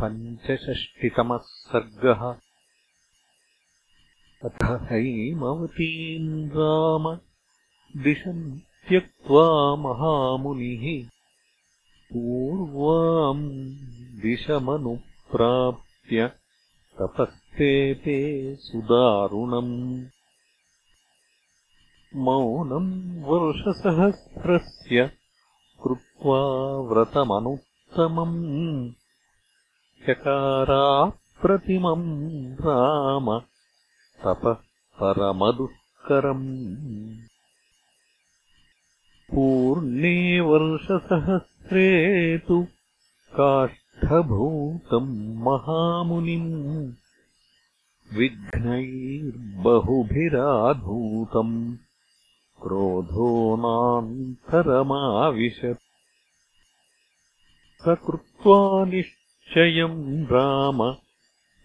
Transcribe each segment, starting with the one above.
पञ्चषष्टितमः सर्गः। अथ हैमवतीम् राम दिशम् त्यक्त्वा महामुनिः पूर्वाम् दिशमनुप्राप्य तपस्तेते सुदारुणम्। मौनम् वर्षसहस्रस्य कृत्वा व्रतमनुत्तमम् चकाराप्रतिमम् राम। तपः परमदुष्करम् पूर्णे वर्षसहस्रे तु काष्ठभूतम् महामुनिम्। विघ्नैर्बहुभिराधूतम् क्रोधो नान्तरमाविशत् स कृत्वा निश्चयम् राम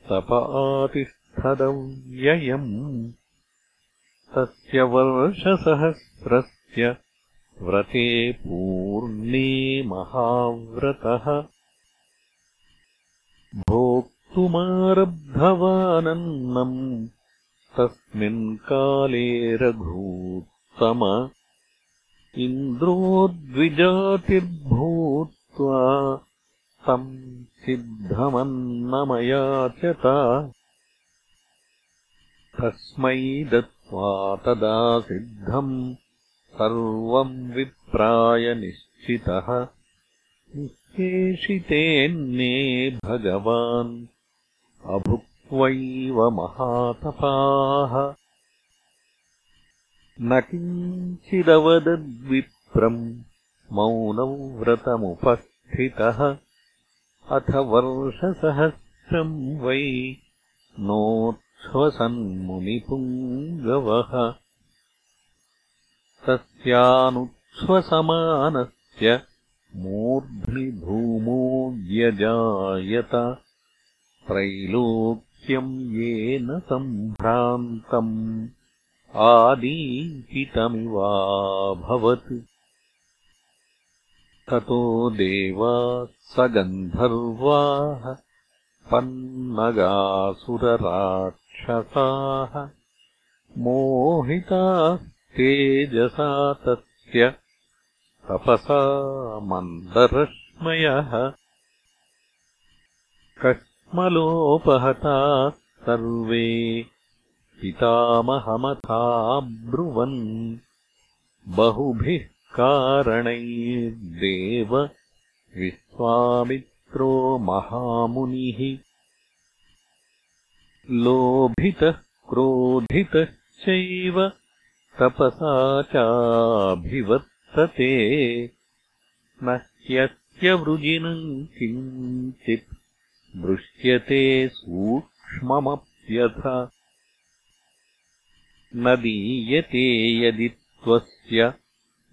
तप आतिष्ठदव्ययम् तस्य वर्षसहस्रस्य व्रते पूर्णे महाव्रतः। भोक्तुमारब्धवानन्नम् तस्मिन् काले रघूत्तम। इन्द्रोद्विजातिर्भूत्वा तम् सिद्धमन्नमयाचत तस्मै दत्त्वा तदा सिद्धम् सर्वम् विप्राय निश्चितः। निःशेषितेऽन्ये भगवान् अभुक्त्वैव महातपाः। न किञ्चिदवदद्विप्रम् मौनव्रतमुपस्थितः अथ वर्षसहस्रम् वै नोच्छ्वसन्मुनिपुङ्गवः तस्यानुच्छ्वसमानस्य मूर्ध्नि धूमो त्रैलोक्यम् येन सम्भ्रान्तम्। आदीपितमिवाभवत् ततो देवाः स गन्धर्वाः पन्नगासुरराक्षसाः मोहितास्तेजसा तस्य तपसा मन्दरश्मयः। कश्मलोपहताः सर्वे पितामहमथाब्रुवन्। बहुभिः कारणैर्देव विश्वामित्रो महामुनिः। लोभितः क्रोधितश्चैव तपसा चाभिवर्तते। न ह्यत्यवृजिनम् किञ्चित् दृश्यते सूक्ष्ममप्यथ। न दीयते यदि त्वस्य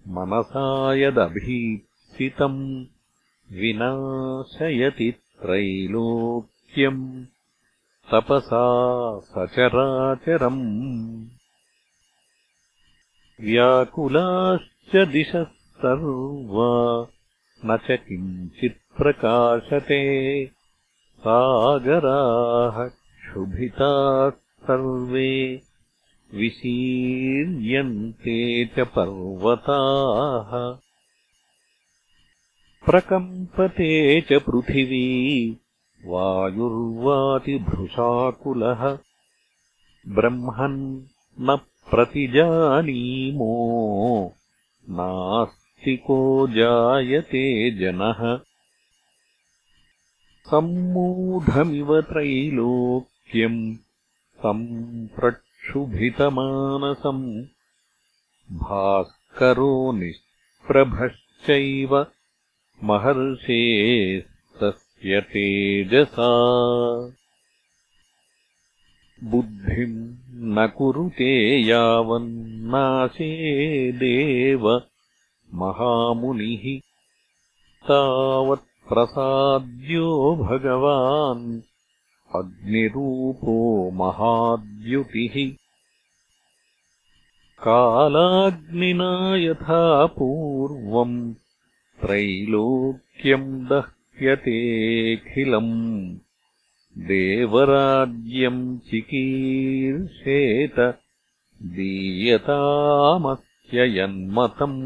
मनसा यदभीप्सितम् विनाशयति त्रैलोक्यम् तपसा सचराचरम् व्याकुलाश्च दिशः सर्वा न च किञ्चित्प्रकाशते सागराः क्षुभिताः सर्वे विशीर्यन्ते च पर्वताः। प्रकम्पते च पृथिवी वायुर्वातिभृशाकुलः। ब्रह्मन् न प्रतिजानीमो नास्तिको जायते जनः। सम्मूढमिव त्रैलोक्यम् सम्प्रक्षुभितमानसम् भास्करो निष्प्रभश्चैव। महर्षेस्तस्य तेजसा। बुद्धिम् न कुरुते यावन्नाशेदेव। महामुनिः तावत् प्रसाद्यो भगवान् अग्निरूपो महाद्युतिः। कालाग्निना यथा पूर्वम् त्रैलोक्यम् दह् प्राप्यतेऽखिलम् देवराज्यम् चिकीर्षेत दीयतामत्ययन्मतम्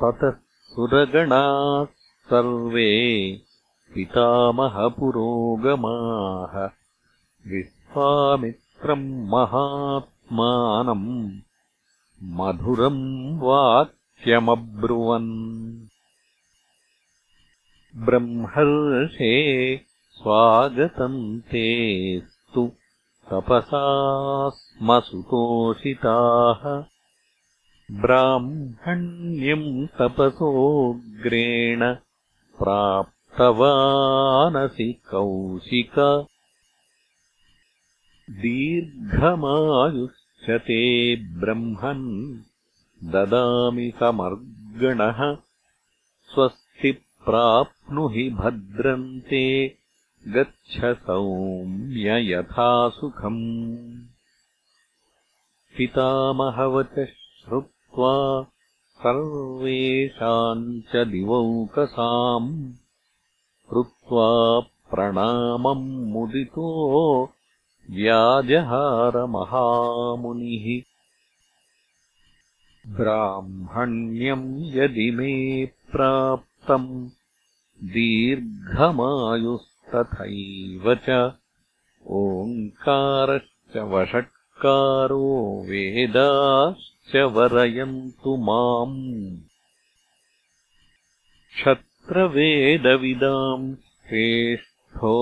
ततः सुरगणाः सर्वे पितामहपुरोगमाः विश्वामित्रम् महात्मानम् मधुरम् वाक्यमब्रुवन्। ब्रह्मर्षे स्वागतम् तेस्तु तपसा स्म सुतोषिताः ब्राह्मण्यम् तपसोऽग्रेण प्राप्तवानसि कौशिक। दीर्घमायुश्च ते ब्रह्मन्। ददामि समर्गणः। स्वस्ति प्राप्नुहि भद्रन्ते। गच्छ सौम्य यथा सुखम्। पितामहवच श्रुत्वा सर्वेषाम् च दिवौकसाम् कृत्वा प्रणामम् मुदितो व्याजहारमहामुनिः। ब्राह्मण्यम् यदि मे प्राप्तम् दीर्घमायुस्तथैव च ओङ्कारश्च वषट्कारो वेदाश्च वरयन्तु माम्। क्षत्रवेदविदाम् श्रेष्ठो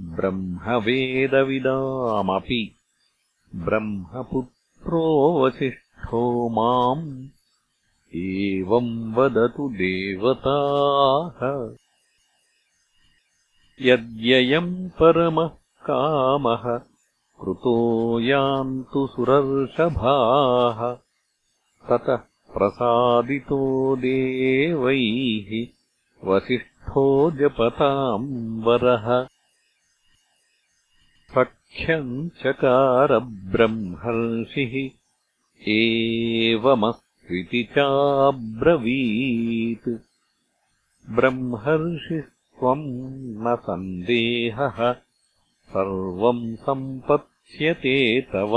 ब्रह्मवेदविदामपि ब्रह्मपुत्रो वसिष्ठो माम् एवम् वदतु देवताः। यद्ययम् परमः कामः कृतो यान्तु सुरर्षभाः। ततः प्रसादितो देवैः वसिष्ठो जपताम् वरः सख्यम् चकारब्रह्मर्षिः एवमस् इति चाब्रवीत् त्वम् न सन्देहः सर्वम् सम्पत्स्यते तव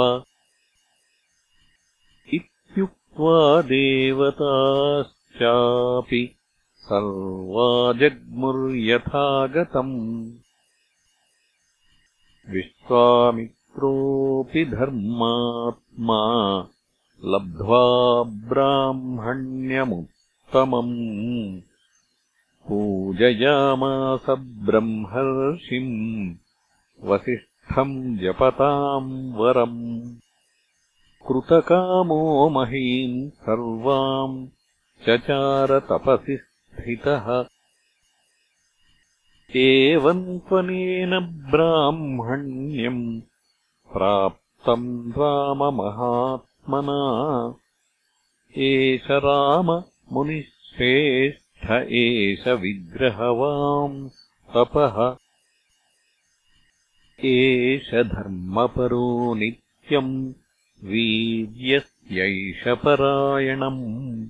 इत्युक्त्वा देवताश्चापि सर्वा जग्मुर्यथागतम् विश्वामित्रोऽपि धर्मात्मा लब्ध्वा ब्राह्मण्यमुत्तमम्। पूजयामास ब्रह्मर्षिम् वसिष्ठम् जपताम् वरम्। कृतकामो महीम् सर्वाम् चचारतपसि एवम् त्वनेन ब्राह्मण्यम् प्राप्तम् राममहात् एष राम मुनिश्रेष्ठ एष विग्रहवाम् तपः। एष धर्मपरो नित्यम् वीर्यस्यैष परायणम्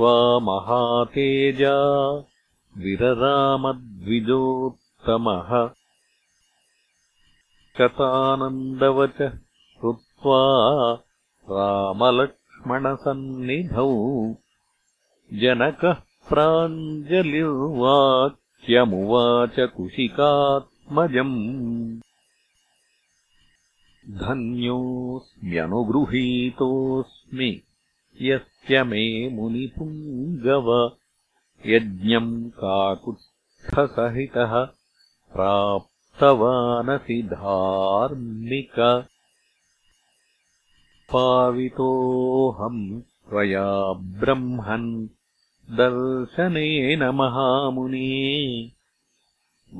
एवमुक्त्वा महातेजा। विररामद्विजोत्तमः। शतानन्दवच रामलक्ष्मणसन्निधौ। जनकः प्राञ्जलिर्वाक्यमुवाच कुशिकात्मजम्। धन्योऽस्म्यनुगृहीतोऽस्मि। यस्य मे मुनिपुङ्गव यज्ञम् काकुत्स्थसहितः प्राप्तवानसि धार्मिक पावितोऽहम् त्वया ब्रह्मन् दर्शनेन महामुने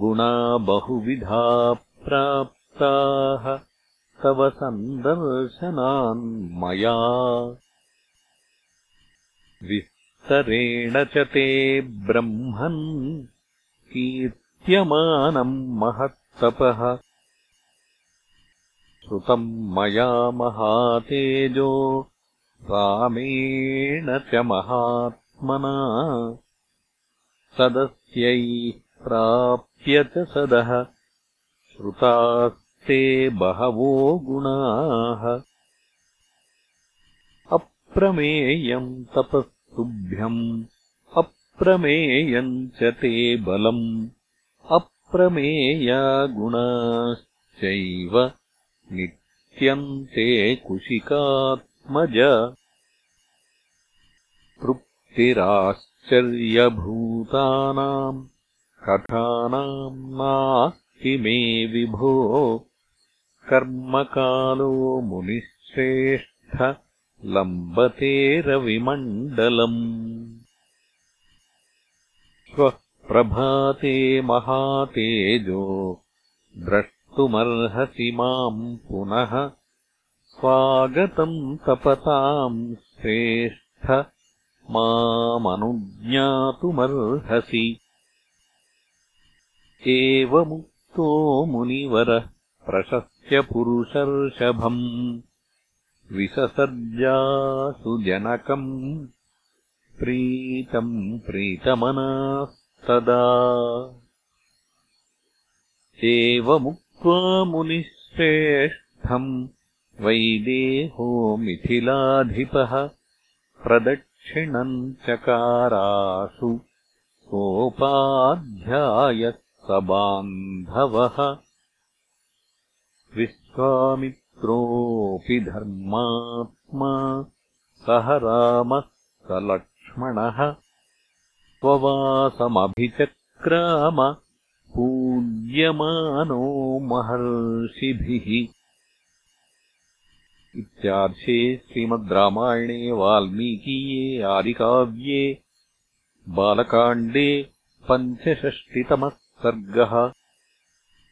गुणा बहुविधा प्राप्ताः तव सन्दर्शनान्मया विस्तरेण च ते ब्रह्मन् कीर्त्यमानम् महत्तपः। श्रुतम् मया महातेजो रामेण च महात्मना। सदस्यैः प्राप्य च सदः श्रुतास्ते बहवो गुणाः। अप्रमेयम् तपस्तुभ्यम् अप्रमेयम् च ते बलम् अप्रमेया गुणाश्चैव नित्यम् ते कुशिकात्मज तृप्तिराश्चर्यभूतानाम् कथानाम् नास्ति मे विभो कर्मकालो मुनिश्रेष्ठ लम्बतेरविमण्डलम्। श्वः प्रभाते महातेजो द्रष्टुमर्हसि माम् पुनः स्वागतम् तपताम् श्रेष्ठ मामनुज्ञातुमर्हसि। एवमुक्तो मुनिवरः प्रशस्य पुरुषर्षभम् विससर्जासु जनकम् प्रीतम् प्रीतमनास्तदा। एवमुक्त्वा मुनिश्रेष्ठम् वैदेहो मिथिलाधिपः प्रदक्षिणम् चकारासु सोपाध्यायः स बान्धवः विश्वामित्रोऽपि धर्मात्मा सह रामः स लक्ष्मणः। स्ववासमभिचक्राम पूज्यमानो महर्षिभिः। इत्यार्षे श्रीमद् रामायणे वाल्मीकीये आदिकाव्ये बालकाण्डे पञ्चषष्टितमः सर्गः